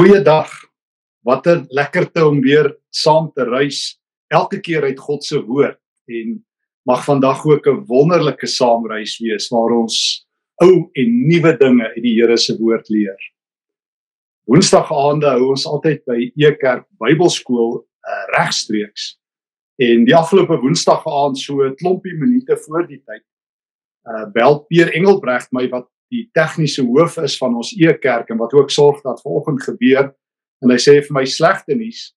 Goeiedag. Wat 'n lekkerte om weer saam te reis elke keer uit God se woord en mag vandag ook 'n wonderlike saamreis wees waar ons ou en nuwe dinge uit die Here se woord leer. Woensdagaande hou ons altyd by Ekerk Bybelskool uh, regstreeks. En die afgelope Woensdagaand so 'n klompie minute voor die tyd uh bel Peer Engelbregt my wat die tegniese hoof is van ons Ekerk en wat ook sorg dat vanoggend gebeur. En hy sê vir my slegte nuus.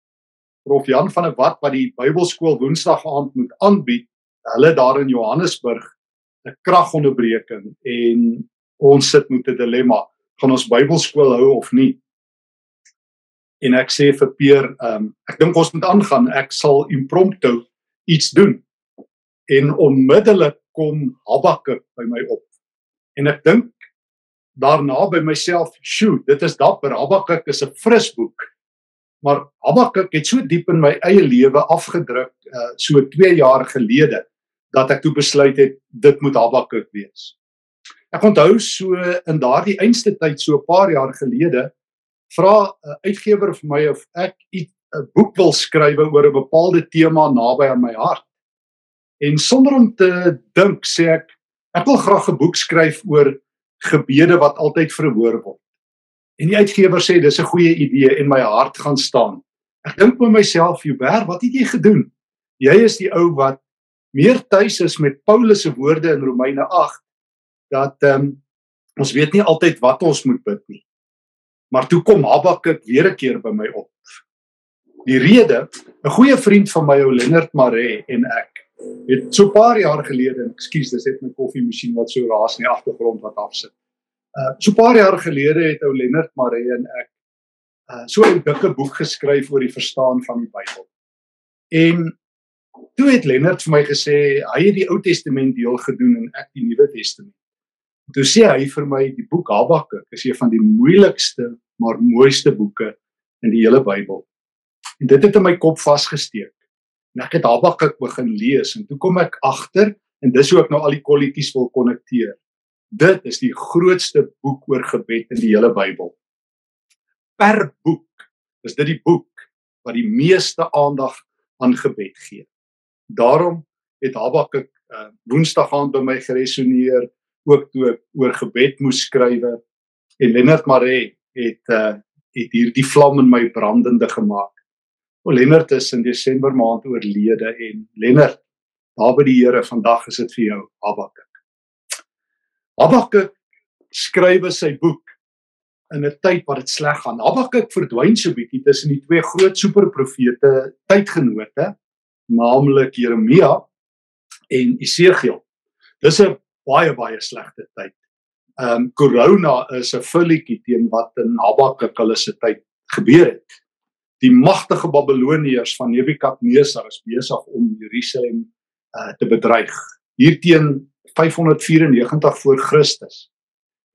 Prof Jan van der Walt wat die Bybelskool Woensdag aand moet aanbied hulle daar in Johannesburg 'n kragonderbreking en ons sit met 'n dilemma. Gaan ons Bybelskool hou of nie? En ek sê vir Peer um, ek dink ons moet aangaan. Ek sal impromptu iets doen. En onmiddellik kom Habakuk by my op. En ek dink daarna by myself, "Sjoe, dit is dapper. Habakuk is 'n fris boek." Maar Habakuk het so diep in my eie lewe afgedruk uh so 2 jaar gelede dat ek toe besluit het dit moet Habakuk wees. Ek onthou so in daardie einste tyd so 'n paar jaar gelede vra 'n uh, uitgewer vir my of ek 'n boek wil skryf oor 'n bepaalde tema naby aan my hart. En sonder om te dink sê ek ek wil graag 'n boek skryf oor gebede wat altyd verhoor word. En die uitgewer sê dis 'n goeie idee en my hart gaan staan. Ek dink by myself, Joubert, wat het jy gedoen? Jy is die ou wat meer tuis is met Paulus se woorde in Romeine 8 dat ehm um, ons weet nie altyd wat ons moet bid nie. Maar toe kom Habakuk weer 'n keer by my op. Die rede, 'n goeie vriend van my, ou Lennard Maree en ek het so 'n paar jaar gelede, ekskuus, dis net my koffiemasjien wat so raas in die agtergrond wat afsit. Uh so 'n paar jaar gelede het ou Lennard Maree en ek uh so 'n dikke boek geskryf oor die verstaan van die Bybel. En toe het Lennard vir my gesê hy het die Ou Testament deel gedoen en ek die Nuwe Testament. Toe sê hy vir my die boek Habakuk is een van die moeilikste maar mooiste boeke in die hele Bybel. En dit het in my kop vasgesteek en ek het Habakuk begin lees en toe kom ek agter en dis hoe ek nou al die kolletjies wil konnekteer. Dit is die grootste boek oor gebed in die hele Bybel. Per boek is dit die boek wat die meeste aandag aan gebed gee. Daarom het Habakuk uh, Woensdag aand by my geresoneer ook toe ek oor gebed moes skrywe en Lennard Maree het uh, het hierdie vlam in my brandende gemaak. O Lennard is in Desember maand oorlede en Lennard, daar by die Here vandag is dit vir jou Habakuk. Habakuk skryf sy boek in 'n tyd wat dit sleg gaan. Habakuk verdwyn so bietjie tussen die twee groot superprofete tydgenote, naamlik Jeremia en Esegiel. Dis 'n baie baie slegte tyd. Ehm um, corona is 'n vulletjie teen wat in Habakuk hulle se tyd gebeur het die magtige Babiloniërs van Nebukadnesar is besig om Jerusalem uh, te bedreig. Hierteen 594 voor Christus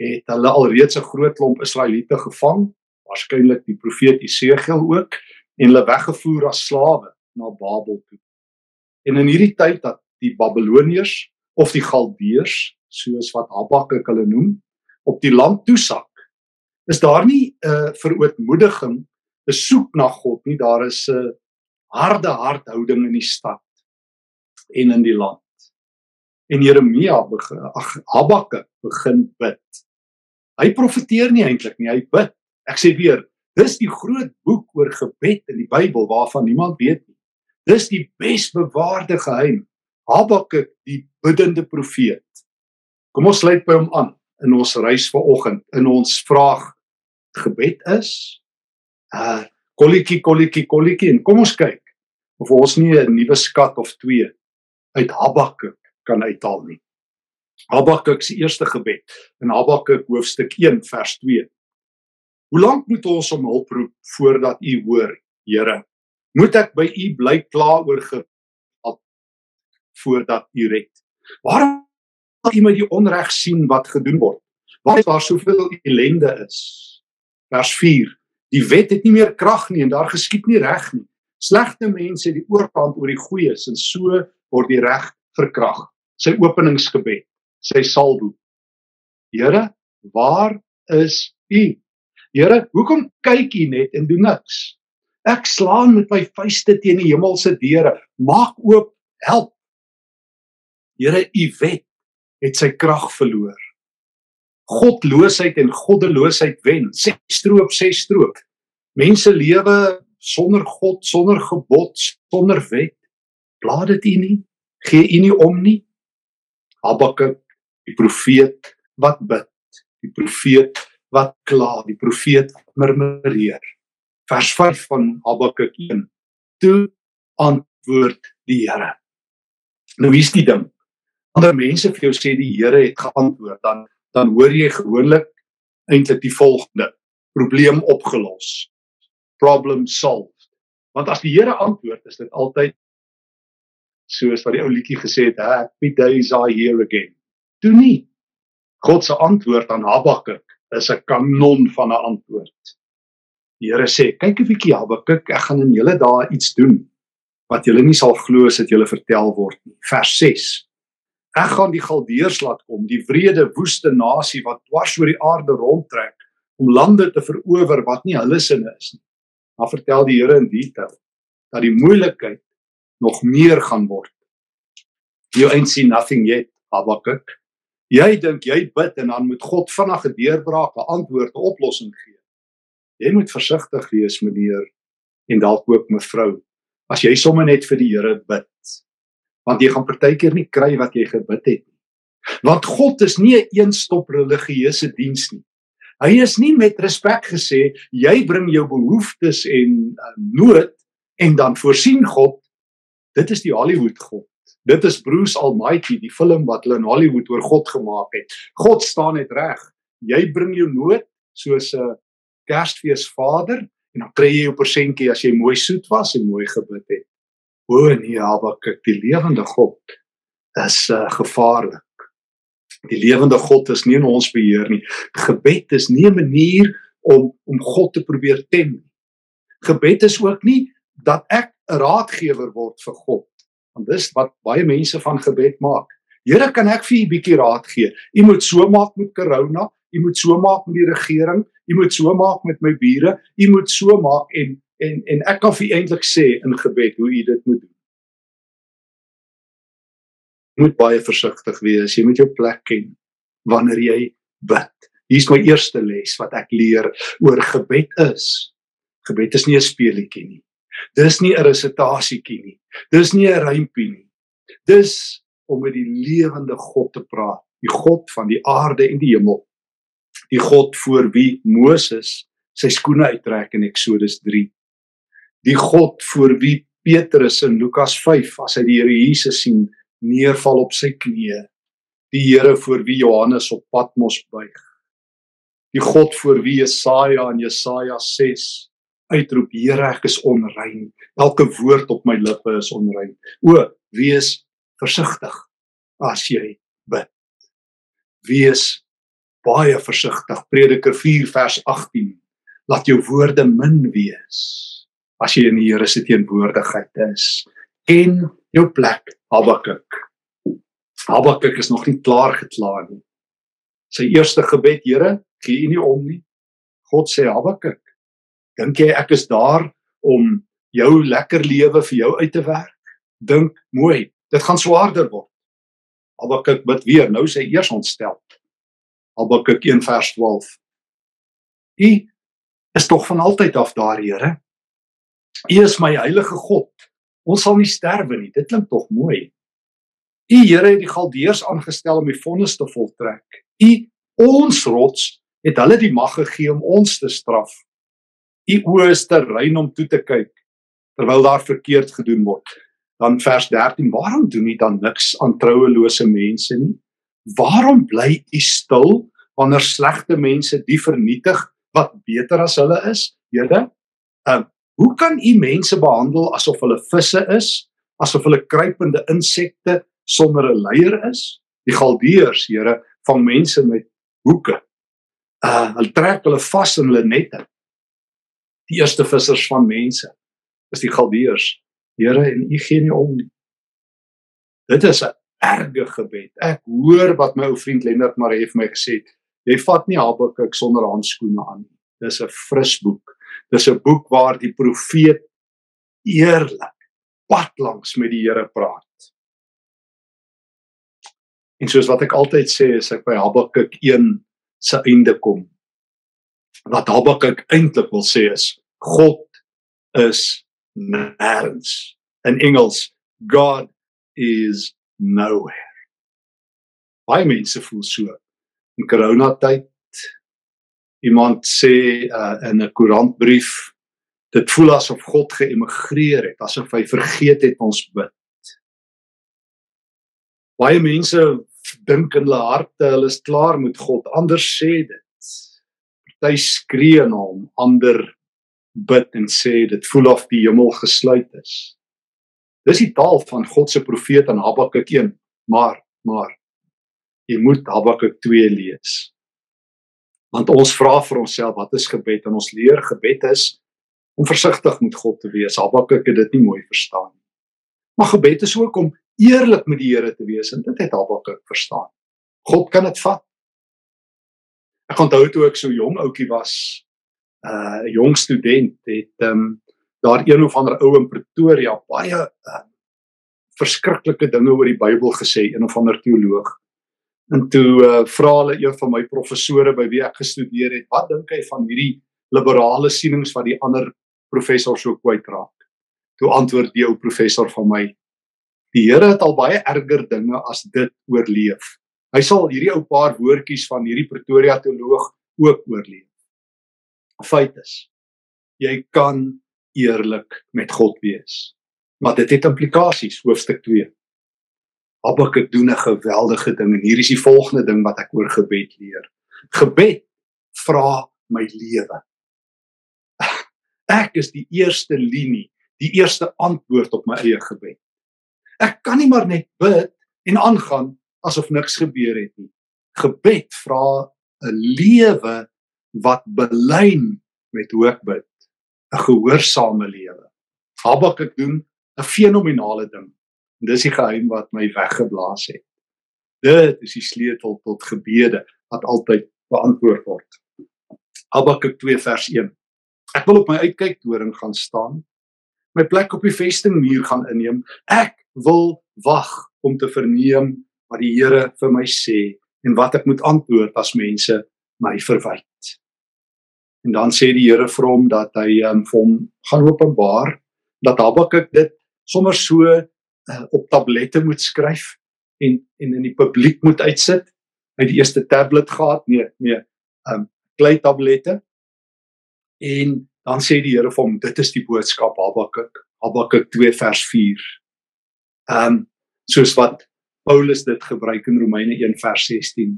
het hulle alreeds 'n groot klomp Israeliete gevang, waarskynlik die profeet Jesegiel ook, en hulle weggevoer as slawe na Babel toe. En in hierdie tyd dat die Babiloniërs of die Galdeërs, soos wat Habakuk hulle noem, op die land toesak, is daar nie 'n uh, verootmoediging 'n soek na God nie, daar is 'n harde harthouding in die stad en in die land. En Jeremia begin ag Habakuk begin bid. Hy profeteer nie eintlik nie, hy bid. Ek sê weer, dis die groot boek oor gebed in die Bybel waarvan niemand weet nie. Dis die besbewaarde geheim. Habakuk, die biddende profeet. Kom ons sluit by hom aan in ons reis vanoggend in ons vraag gebed is uh kolletjie kolletjie kolletjie en kom ons kyk of ons nie 'n nuwe skat of twee uit Habakuk kan uithaal nie. Habakuk se eerste gebed in Habakuk hoofstuk 1 vers 2. Hoe lank moet ons om hulp roep voordat U hoor, Here? Moet ek by U bly kla oor gebed voordat U red? Waarom wil U my die onreg sien wat gedoen word? Waar daar soveel ellende is? Vers Die wet het nie meer krag nie en daar geskied nie reg nie. Slegte mense het die oorkant oor die goeies en so word die reg verkrag. Sy openingsgebed, sy salbo. Here, waar is U? Here, hoekom kyk U net en doen niks? Ek slaan met my vuiste teen die hemelse deure. Maak oop, help. Here, U wet het sy krag verloor. Godloosheid en goddeloosheid wen. Ses stroop, ses stroop. Mense lewe sonder God, sonder gebod, sonder wet. Plaat dit U nie? Gee U nie om nie? Habakuk, die profeet wat bid, die profeet wat kla, die profeet murmureer. Vers 5 van Habakuk 1. Toe antwoord die Here. Nou hier's die ding. Ander mense vir jou sê die Here het geantwoord, dan dan hoor jy gewoonlik eintlik die volgende: probleem opgelos. Problem solved. Want as die Here antwoord, is dit altyd soos wat die ou liedjie gesê het, happy days are here again. Toe nie. God se antwoord aan Habakuk is 'n kanon van 'n antwoord. Die Here sê, kyk 'n bietjie Habakuk, ek gaan in julle dae iets doen wat julle nie sal glo as dit julle vertel word nie. Vers 6. Ek gaan die Galdeërs laat kom, die wrede woeste nasie wat dwars oor die aarde rondtrek om lande te verower wat nie hulle sinne is nie. Maar vertel die Here in detail dat die moeilikheid nog meer gaan word. You ain't seen nothing yet, Habakuk. Jy dink jy bid en dan moet God vinnig 'n deurbraak, 'n antwoord, 'n oplossing gee. Jy moet versigtig wees, meneer en dalk ook mevrou, as jy sommer net vir die Here bid. Want jy gaan partykeer nie kry wat jy gebid het nie. Want God is nie 'n eenstop religieuse diens nie. Hy is nie met respek gesê jy bring jou behoeftes en uh, nood en dan voorsien God Dit is die Hollywood God. Dit is Bruce Almighty, die film wat hulle in Hollywood oor God gemaak het. God staan net reg. Jy bring jou nood soos 'n Kersfees Vader en dan kry jy jou persentjie as jy mooi soet was en mooi gebid het. O nee, Habakuk, die lewende God is uh, gevaarlik. Die lewende God is nie in ons beheer nie. Gebed is nie 'n manier om om God te probeer tem nie. Gebed is ook nie dat ek 'n raadgewer word vir God. Want dis wat baie mense van gebed maak. Here, kan ek vir u 'n bietjie raad gee? U moet so maak met corona, u moet so maak met die regering, u moet so maak met my bure, u moet so maak en en en ek kan vir eintlik sê in gebed hoe u dit moet doen. Jy moet baie versigtig wees. Jy moet jou plek ken wanneer jy bid. Hier's my eerste les wat ek leer oor gebed is. Gebed is nie 'n speelietjie nie. Dis nie 'n resitasietjie nie. Dis nie 'n rympie nie. Dis om met die lewende God te praat, die God van die aarde en die hemel. Die God voor wie Moses sy skoene uittrek in Eksodus 3. Die God voor wie Petrus in Lukas 5 as hy die Here Jesus sien neerval op sy knieë. Die Here voor wie Johannes op Patmos buig. Die God voor wie Jesaja in Jesaja 6 uitroep Here ek is onrein. Elke woord op my lippe is onrein. O wees versigtig as jy bid. Wees baie versigtig. Prediker 4 vers 18 laat jou woorde min wees as jy in die Here se teenwoordigheid is. En jou plek Habakuk Habakuk is nog nie klaar geklaar nie sy eerste gebed Here gee nie om nie God sê Habakuk Dink jy ek is daar om jou lekker lewe vir jou uit te werk? Dink mooi, dit gaan swaarder word. Habakuk bid weer, nou sê eers ontstel. Habakuk 1 vers 12. U is tog van altyd af daar, Here. U is my heilige God. Ons sal nie sterwe nie. Dit klink tog mooi. U Here het die Galdeërs aangestel om die vonnis te voltrek. U ons rots het hulle die mag gegee om ons te straf u oë is te rein om toe te kyk terwyl daar verkeerd gedoen word. Dan vers 13, waarom doen u dan niks aan trouelose mense nie? Waarom bly u stil wanneer slegte mense die vernietig wat beter as hulle is? Here, uh, hoe kan u mense behandel asof hulle visse is, asof hulle kruipende insekte sonder 'n leier is? Die Galdeërs, Here, vang mense met hoeke. Uh hulle trek hulle vas in hulle nette die eerste vissers van mense is die Galdeërs. Here en u gee nie om nie. Dit is 'n erge gebed. Ek hoor wat my ou vriend Lennard Maree vir my gesê het. Jy vat nie Habakuk sonder handskoene aan nie. dis 'n fris boek. Dis 'n boek waar die profeet eerlik pad langs met die Here praat. En soos wat ek altyd sê as ek by Habakuk 1 se einde kom, wat Habakuk eintlik wil sê is God is nêrens. In Engels, God is nowhere. Baie mense voel so. In corona tyd iemand sê uh, in 'n koerantbrief dit voel asof God geëmigreer het, asof hy vergeet het ons bid. Baie mense dink in hulle harte hulle is klaar met God. Ander sê dit. Party skree na hom, ander bid en sê dit voel of die hemel gesluit is. Dis die taal van God se profeet in Habakuk 1, maar maar jy moet Habakuk 2 lees. Want ons vra vir onsself wat is gebed en ons leer gebed is om versigtig met God te wees. Habakuk het dit nie mooi verstaan nie. Maar gebed is ook om eerlik met die Here te wees en dit het Habakuk verstaan. God kan dit vat. Ek onthou toe ek so jong ouetjie was, uh 'n jong student het ehm um, daar een of ander ou in Pretoria baie uh, verskriklike dinge oor die Bybel gesê, een of ander teoloog. En toe uh, vra hulle een van my professore by wie ek gestudeer het, wat dink hy van hierdie liberale sienings wat die ander professors so kwytraak? Toe antwoord die ou professor van my, Die Here het al baie erger dinge as dit oorleef. Hy sal hierdie ou paar woordjies van hierdie Pretoria teoloog ook oorleef. Feit is, jy kan eerlik met God wees. Maar dit het implikasies, hoofstuk 2. Habakuk doen 'n geweldige ding en hier is die volgende ding wat ek oor gebed leer. Gebed vra my lewe. Ek is die eerste linie, die eerste antwoord op my eie gebed. Ek kan nie maar net bid en aangaan asof niks gebeur het nie. Gebed vra 'n lewe wat belyn met hoe ek bid, 'n gehoorsame lewe. Habakuk doen 'n fenominale ding. En dis die geheim wat my weggeblaas het. Dit is die sleutel tot gebede wat altyd beantwoord word. Habakuk 2 vers 1. Ek wil op my uitkyktoring gaan staan, my plek op die vestingmuur gaan inneem. Ek wil wag om te verneem wat die Here vir my sê en wat ek moet antwoord as mense my verwyd. En dan sê die Here vir hom dat hy um, vir hom gaan openbaar dat Habakuk dit sommer so uh, op tablette moet skryf en en in die publiek moet uitsit. Hy het die eerste tablet gehad, nee, nee, um klei tablette. En dan sê die Here vir hom, dit is die boodskap Habakuk, Habakuk 2 vers 4. Ehm um, soos wat Paulus dit gebruik in Romeine 1 vers 16.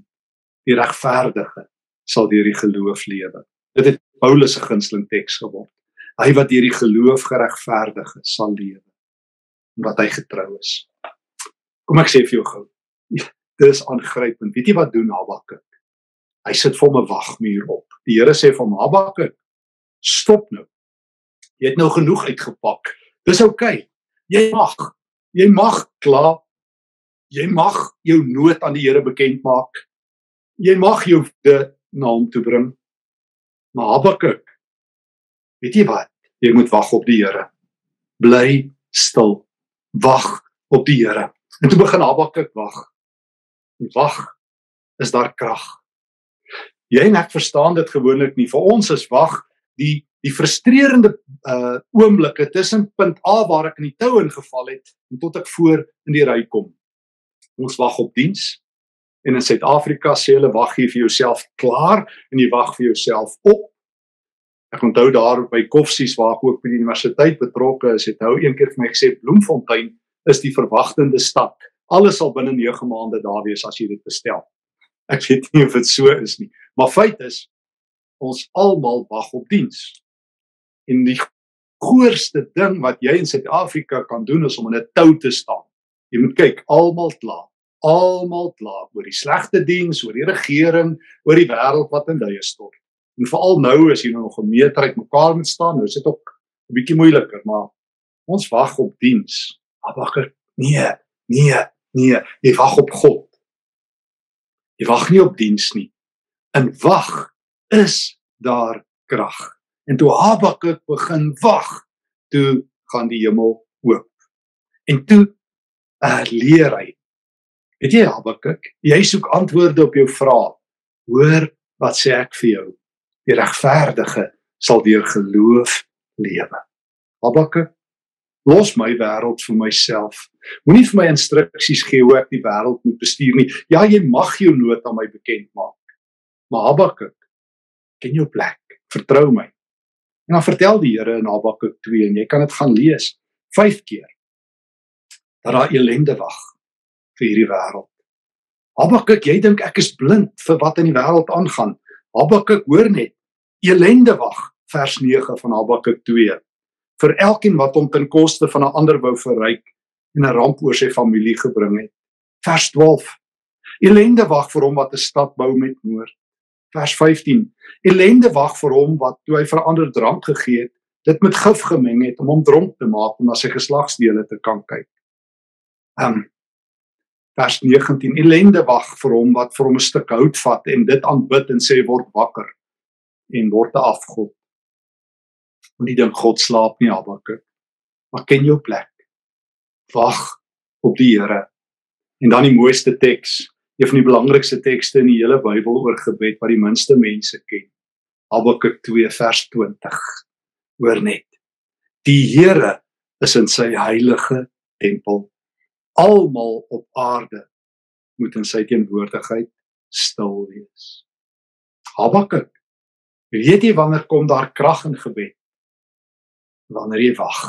Die regverdige sal deur die geloof lewe. Dit het Paulus se gunsteling teks geword. Hy wat deur die geloof geregverdig is, sal lewe omdat hy getrou is. Kom ek sê vir jou gou. Dis aangrypend. Weet jy wat doen Habakuk? Hy sit vir hom 'n wagmuur op. Die Here sê vir hom Habakuk, stop nou. Jy het nou genoeg uitgepak. Dis oukei. Okay. Jy mag Jy mag kla. Jy mag jou nood aan die Here bekend maak. Jy mag jou dit na hom toe bring. Maar Habakuk, weet jy wat? Jy moet wag op die Here. Bly stil. Wag op die Here. En toe begin Habakuk wag. En wag is daar krag. Jy en ek verstaan dit gewoonlik nie. Vir ons is wag die die frustrerende uh oomblikke tussen punt A waar ek in die tou ingeval het en tot ek voor in die ry kom. Ons wag op diens en in Suid-Afrika sê hulle wag hier vir jouself klaar en jy wag vir jouself op. Ek onthou daar by Koffsies waar ek ook by die universiteit betrokke is, het hou een keer vir my gesê Bloemfontein is die verwagtende stad. Alles sal binne 9 maande daar wees as jy dit bestel. Ek weet nie of dit so is nie, maar feit is ons almal wag op diens. En die grootste ding wat jy in Suid-Afrika kan doen is om in 'n tou te staan. Jy moet kyk, almal kla. Almal kla oor die slegte diens, oor die regering, oor die wêreld wat in duie stort. En veral nou as jy nou nog 'n meter uit mekaar moet staan, nou is dit ook 'n bietjie moeiliker, maar ons wag op diens. Abakker, nee, nee, nee, jy wag op God. Jy wag nie op diens nie. In wag is daar krag. En toe Habakuk begin wag, toe gaan die hemel oop. En toe uh, leer hy. Weet jy Habakuk, jy soek antwoorde op jou vrae. Hoor wat sê ek vir jou? Die regverdige sal deur geloof lewe. Habakuk los my wêreld vir myself. Moenie vir my instruksies gee hoe ek die wêreld moet bestuur nie. Ja, jy mag jou nood aan my bekend maak. Maar Habakuk, ken jou plek. Vertrou my. En dan vertel die Here in Habakuk 2 en jy kan dit gaan lees 5 keer. Dat daar elende wag vir hierdie wêreld. Habakuk, jy dink ek is blind vir wat in die wêreld aangaan. Habakuk, hoor net. Elende wag vers 9 van Habakuk 2 vir elkeen wat hom ten koste van 'n ander wou verryk en 'n ramp oor sy familie gebring het. Vers 12. Elende wag vir hom wat 'n stad bou met moord. Vers 15. Elende wag vir hom wat toe hy verander drank gegee het, dit met gif gemeng het om hom dronk te maak om na sy geslagsdele te kan kyk. Um vers 19. Elende wag vir hom wat vir hom 'n stuk hout vat en dit aanbid en sê word wakker en word 'n afgod moenie dink God slaap nie Habakuk. Maar ken jou plek. Wag op die Here. En dan die mooiste teks, een van die belangrikste tekste in die hele Bybel oor gebed wat die minste mense ken. Habakuk 2 vers 20. Hoor net. Die Here is in sy heilige tempel. Almal op aarde moet in sy teenwoordigheid stil wees. Habakuk, weet jy wanneer kom daar krag in gebed? wanneer jy wag.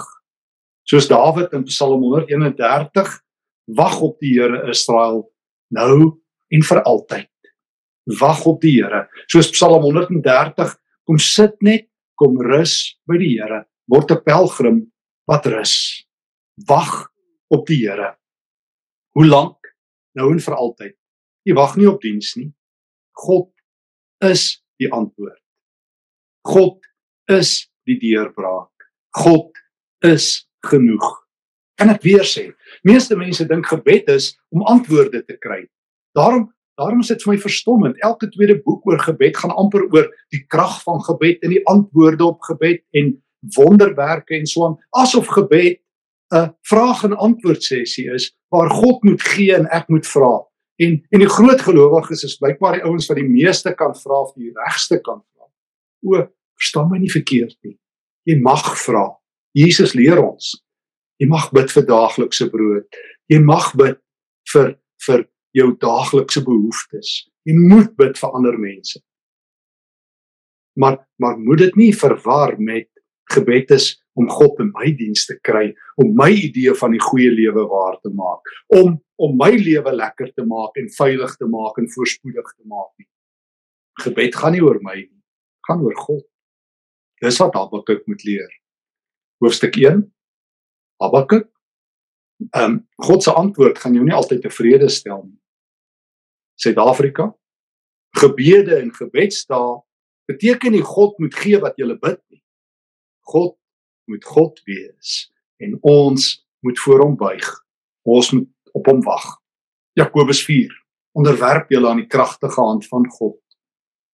Soos Dawid in Psalm 131 wag op die Here Israel nou en vir altyd. Wag op die Here. Soos Psalm 130 kom sit net, kom rus by die Here. Word 'n pelgrim wat rus. Wag op die Here. Hoe lank? Nou en vir altyd. Jy wag nie op diens nie. God is die antwoord. God is die deurbraak. God is genoeg. Kan ek weer sê? Meeste mense dink gebed is om antwoorde te kry. Daarom daarom is dit vir my verstommend. Elke tweede boek oor gebed gaan amper oor die krag van gebed en die antwoorde op gebed en wonderwerke en so aan, asof gebed 'n vraag en antwoord sessie is waar God moet gee en ek moet vra. En en die groot gelowiges is blykbaar die ouens wat die meeste kan vra of die regste kan. O, verstaan my nie verkeerd nie. Jy mag vra. Jesus leer ons. Jy mag bid vir daaglikse brood. Jy mag bid vir vir jou daaglikse behoeftes. Jy moet bid vir ander mense. Maar maar moet dit nie verwar met gebed is om God in my diens te kry, om my idee van die goeie lewe waar te maak, om om my lewe lekker te maak en veilig te maak en voorspoedig te maak nie. Gebed gaan nie oor my nie, gaan oor God. Dis wat Habakuk moet leer. Hoofstuk 1. Habakuk. Ehm um, God se antwoord gaan jou nie altyd tevrede stel nie. Suid-Afrika. Gebede en gebedsdae beteken nie God moet gee wat jy bid nie. God moet God wees en ons moet voor hom buig. Ons moet op hom wag. Jakobus 4. Onderwerp julle aan die kragtige hand van God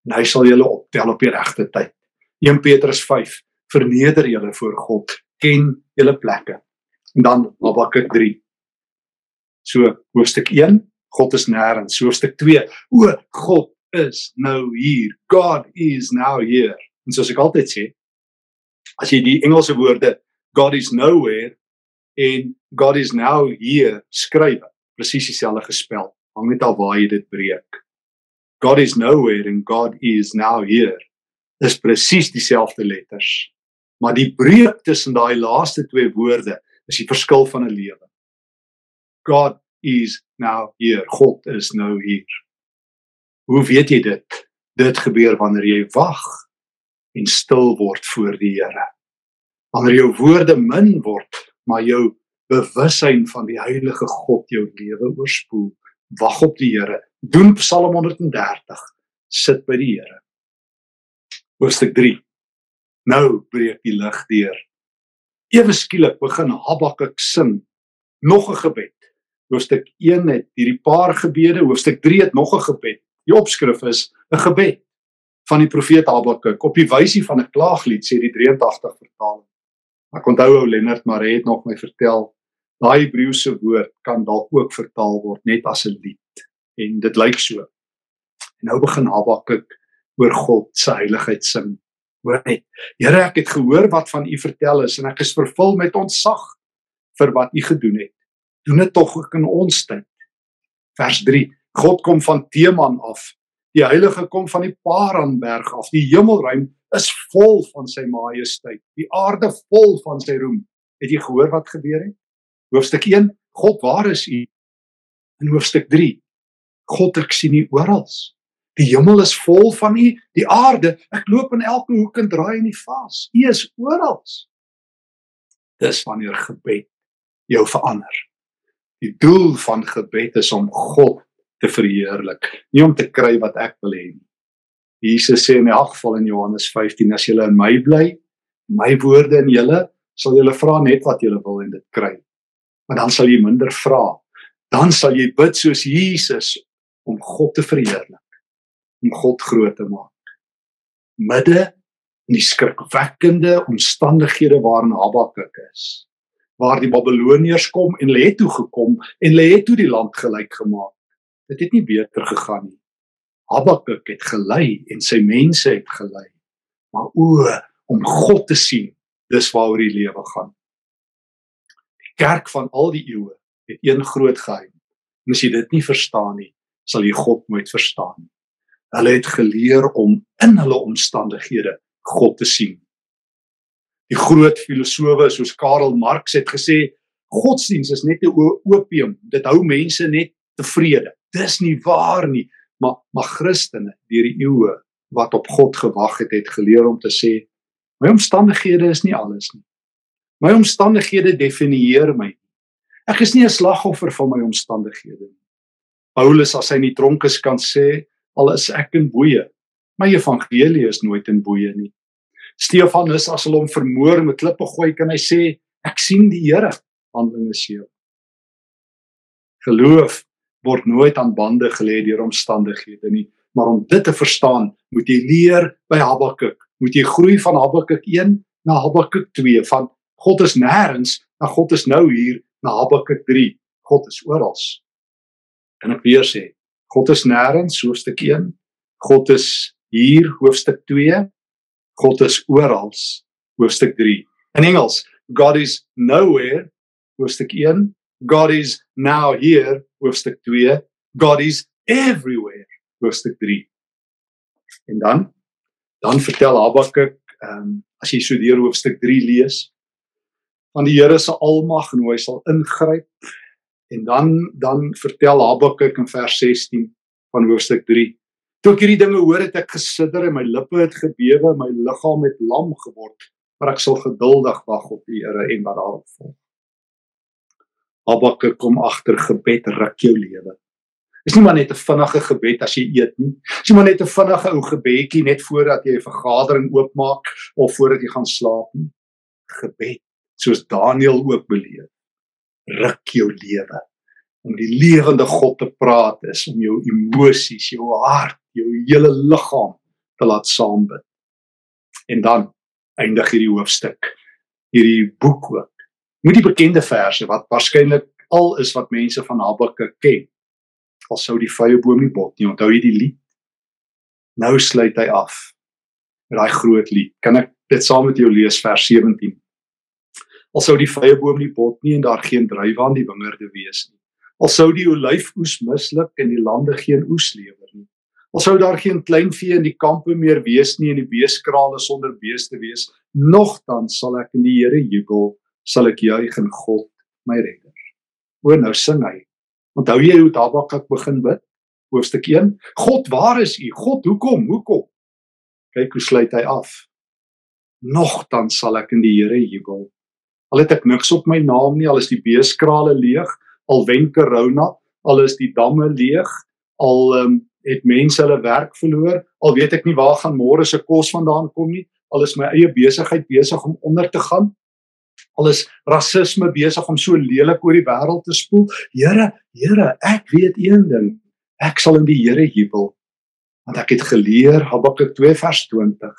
en hy sal julle optel op die regte tyd. 1 Petrus 5 verneder julle voor God. Ken julle plekke. En dan Habakuk 3 so hoofstuk 1 God is nêrens. Hoofstuk 2 o God is nou hier. God is now here en soos ek altyd sê as jy die Engelse woorde God is nowhere en God is now here skryf presies dieselfde gespel. Hang net al waar jy dit breek God is nowhere and God is now here is presies dieselfde letters. Maar die breuk tussen daai laaste twee woorde is die verskil van 'n lewe. God is now here. God is nou hier. Hoe weet jy dit? Dit gebeur wanneer jy wag en stil word voor die Here. Wanneer jou woorde min word, maar jou bewussyn van die heilige God jou lewe oorspoel. Wag op die Here. Doen Psalm 130. Sit by die Here hoofstuk 3. Nou breek die lig deur. Ewe skielik begin Habakuk sing nog 'n gebed. Hoofstuk 1 het hierdie paar gebede, hoofstuk 3 het nog 'n gebed. Die opskrif is 'n gebed. van die profeet Habakuk op die wysie van 'n klaaglied sê die 83 vertaling. Ek onthou ou Lennard Maree het nog my vertel daai Hebreëse woord kan dalk ook vertaal word net as 'n lied en dit lyk so. En nou begin Habakuk oor God se heiligheid sing. Hoor net, Here, ek het gehoor wat van U vertel is en ek is vervul met ontzag vir wat U gedoen het. Doen dit tog ook in ons tyd. Vers 3. God kom van Teman af. Die heilige kom van die Paranberg af. Die hemelruim is vol van sy majesteit. Die aarde vol van sy roem. Het jy gehoor wat gebeur het? Hoofstuk 1: God, waar is U? In hoofstuk 3: God, ek sien U oral. Die hemel is vol van U, die aarde, ek loop in elke hoek en draai in die vas. U is oral. Dis wanneer gebed jou verander. Die doel van gebed is om God te verheerlik, nie om te kry wat ek wil hê nie. Jesus sê in elk geval in Johannes 15 as julle in my bly, my woorde in julle, sal julle vra net wat julle wil en dit kry. Maar dan sal jy minder vra. Dan sal jy bid soos Jesus om God te verheerlik, om God groot te maak. Midde in die skrikwekkende omstandighede waarin Habakuk is, waar die Babiloniërs kom en hulle het toe gekom en hulle het toe die land gelyk gemaak. Dit het nie beter gegaan nie. Habakuk het gelei en sy mense het gelei. Maar o om God te sien, dis waaroor die lewe gaan. Kerk van al die eeue het een groot geheim. En as jy dit nie verstaan nie, sal jy God nooit verstaan nie. Hulle het geleer om in hulle omstandighede God te sien. Die groot filosowe soos Karl Marx het gesê godsdiens is net 'n opium. Dit hou mense net tevrede. Dis nie waar nie maar maar Christene deur die eeue wat op God gewag het, het geleer om te sê my omstandighede is nie alles nie. My omstandighede definieer my. Ek is nie 'n slagoffer van my omstandighede nie. Paulus as hy in die tronk is kan sê al is ek in boeye, my evangelie is nooit in boeye nie. Stefanus as hulle hom vermoor met klippe gooi kan hy sê ek sien die Here Handelinge 7. Geloof word nooit aan bande gelê deur omstandighede nie, maar om dit te verstaan, moet jy leer by Habakuk. Moet jy groei van Habakuk 1 na Habakuk 2, van God is nêrens na God is nou hier na Habakuk 3. God is oral. Kan ek weer sê, God is nêrens hoofstuk 1, God is hier hoofstuk 2, God is oral hoofstuk 3. In Engels, God is nowhere hoofstuk 1, God is now here hoofstuk 2 God is everywhere hoofstuk 3 en dan dan vertel Habakuk ehm um, as jy so deur hoofstuk 3 lees van die Here se almag en hoe hy sal ingryp en dan dan vertel Habakuk in vers 16 van hoofstuk 3 toe ek hierdie dinge hoor het ek gesidder en my lippe het gebewe my liggaam het lam geword maar ek sal geduldig wag op die Here en wat daarop volg Habakuk kom agter gebed ruk jou lewe. Dis nie maar net 'n vinnige gebed as jy eet nie. Dis nie maar net 'n vinnige ou gebedjie net voordat jy 'n vergadering oopmaak of voordat jy gaan slaap nie. Gebed, soos Daniël ook beleef, ruk jou lewe. Om die lewende God te praat is om jou emosies, jou hart, jou hele liggaam te laat saambid. En dan eindig hierdie hoofstuk, hierdie boek ook moet die bekende verse wat waarskynlik al is wat mense van Habakuk ken. Al sou die vrye boom nie bot nie. Onthou jy die lied? Nou sluit hy af met daai groot lied. Kan ek dit saam met jou lees vers 17? Al sou die vrye boom nie bot nie en daar geen druiwe aan die wingerde wees nie. Al sou die olyfoes misluk en die lande geen oes lewer nie. Al sou daar geen kleinvee in die kampe meer wees nie en die beeskrale sonder beeste wees, nogtans sal ek in die Here jubel sal ek juig in God my redder. O nou sing hy. Onthou jy hoe Habakuk begin bid? Hoofstuk 1. God, waar is U? God, hoekom? Hoekom? Kyk hoe sluit hy af. Nogtans sal ek in die Here jubel. Al het ek niks op my naam nie, al is die beeskrale leeg, al wen corona, al is die damme leeg, al um, het mense hulle werk verloor, al weet ek nie waar gaan môre se kos vandaan kom nie, al is my eie besigheid besig om onder te gaan, al is rasisme besig om so lelik oor die wêreld te spoel. Here, Here, ek weet een ding. Ek sal in die Here jubel. Want ek het geleer Habakuk 2 vers 20.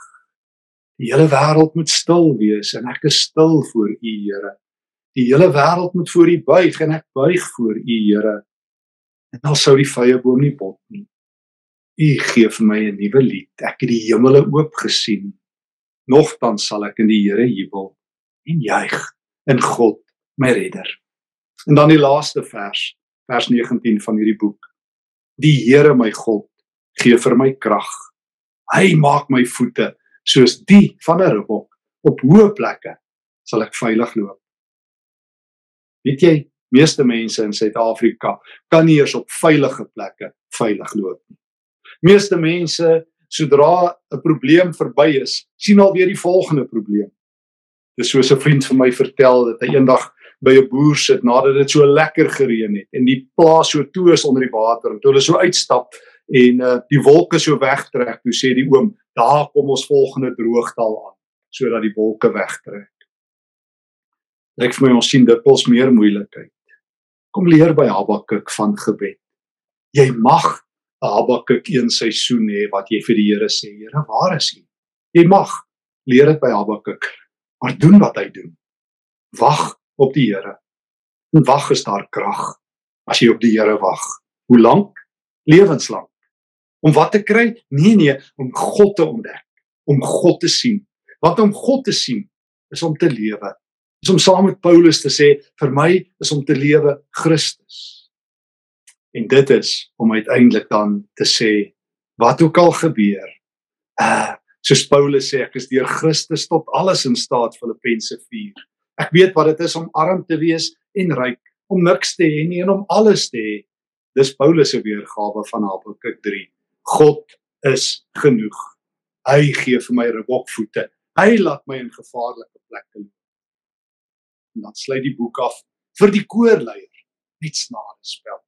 Die hele wêreld moet stil wees en ek is stil voor U, Here. Die hele wêreld moet voor U buig en ek buig voor U, Here. En al sou die vrye boom nie bot nie. U gee vir my 'n nuwe lied. Ek het die hemele oop gesien. Nogtans sal ek in die Here jubel en juig in God, my redder. En dan die laaste vers, vers 19 van hierdie boek. Die Here my God gee vir my krag. Hy maak my voete soos die van 'n ribbok op hoë plekke sal ek veilig loop. Weet jy, meeste mense in Suid-Afrika kan nie eers op veilige plekke veilig loop nie. Meeste mense sodra 'n probleem verby is, sien alweer die volgende probleem. Dis soos 'n vriend vir my vertel dat hy eendag by 'n boer sit nadat dit so lekker gereën het en die plaas so toe is onder die water en toe hulle so uitstap en uh, die wolke so wegtrek, toe sê die oom, daar kom ons volgende droogtal aan sodat die wolke wegtrek. Lyk vir my ons sien dikwels meer moeilikheid. Kom leer by Habakuk van gebed. Jy mag Habakuk een seisoen hê wat jy vir die Here sê, Here, waar is U? Jy mag leer dit by Habakuk, maar doen wat hy doen. Wag op die Here. En wag is daar krag as jy op die Here wag. Hoe lank? Lewenslank. Om wat te kry? Nee nee, om God te ontdek, om God te sien. Want om God te sien is om te lewe. Is om saam met Paulus te sê, vir my is om te lewe Christus. En dit is om uiteindelik dan te sê wat ook al gebeur. Uh soos Paulus sê, ek is deur Christus tot alles in staat Filippense 4. Ek weet wat dit is om arm te wees en ryk, om niks te hê nie en om alles te hê. Dis Paulus se weergawe van Habakuk 3. God is genoeg. Hy gee vir my ribokvoete. Hy laat my in gevaarlike plekke loop. En dan sluit die boek af vir die koorleier net snare spel.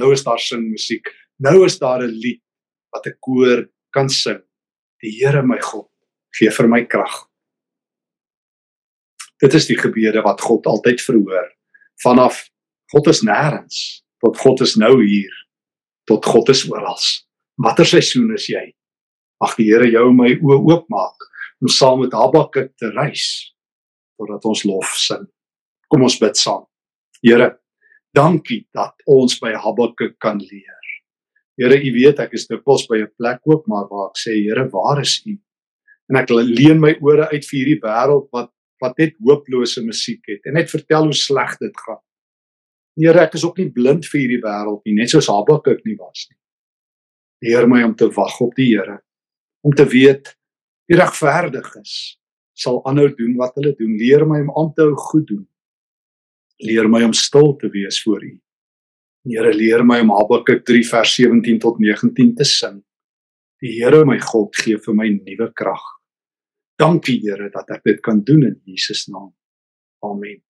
Nou is daar sing musiek. Nou is daar 'n lied wat 'n koor kan sing. Die Here my God gee vir my krag. Dit is die gebede wat God altyd verhoor. Vanaf God is nêrens tot God is nou hier tot God is oral. Watter seisoen is jy? Mag die Here jou my oë oopmaak om saam met Habakuk te reis totdat ons lof sing. Kom ons bid saam. Here, dankie dat ons by Habakuk kan leer. Here, U weet ek is dikwels by 'n plek ook maar waar ek sê, Here, waar is U? En ek leen my ore uit vir hierdie wêreld wat wat net hooplose musiek het en net vertel hoe sleg dit gaan. Here, ek is ook nie blind vir hierdie wêreld nie, net soos Habakuk nie was nie. Leer my om te wag op die Here. Om te weet die regverdiges sal aanhou doen wat hulle doen. Leer my om aan te hou goed doen. Leer my om stil te wees voor U. Here leer my om Habakuk 3 vers 17 tot 19 te sing. Die Here my God gee vir my nuwe krag. Dankie Here dat ek dit kan doen in Jesus naam. Amen.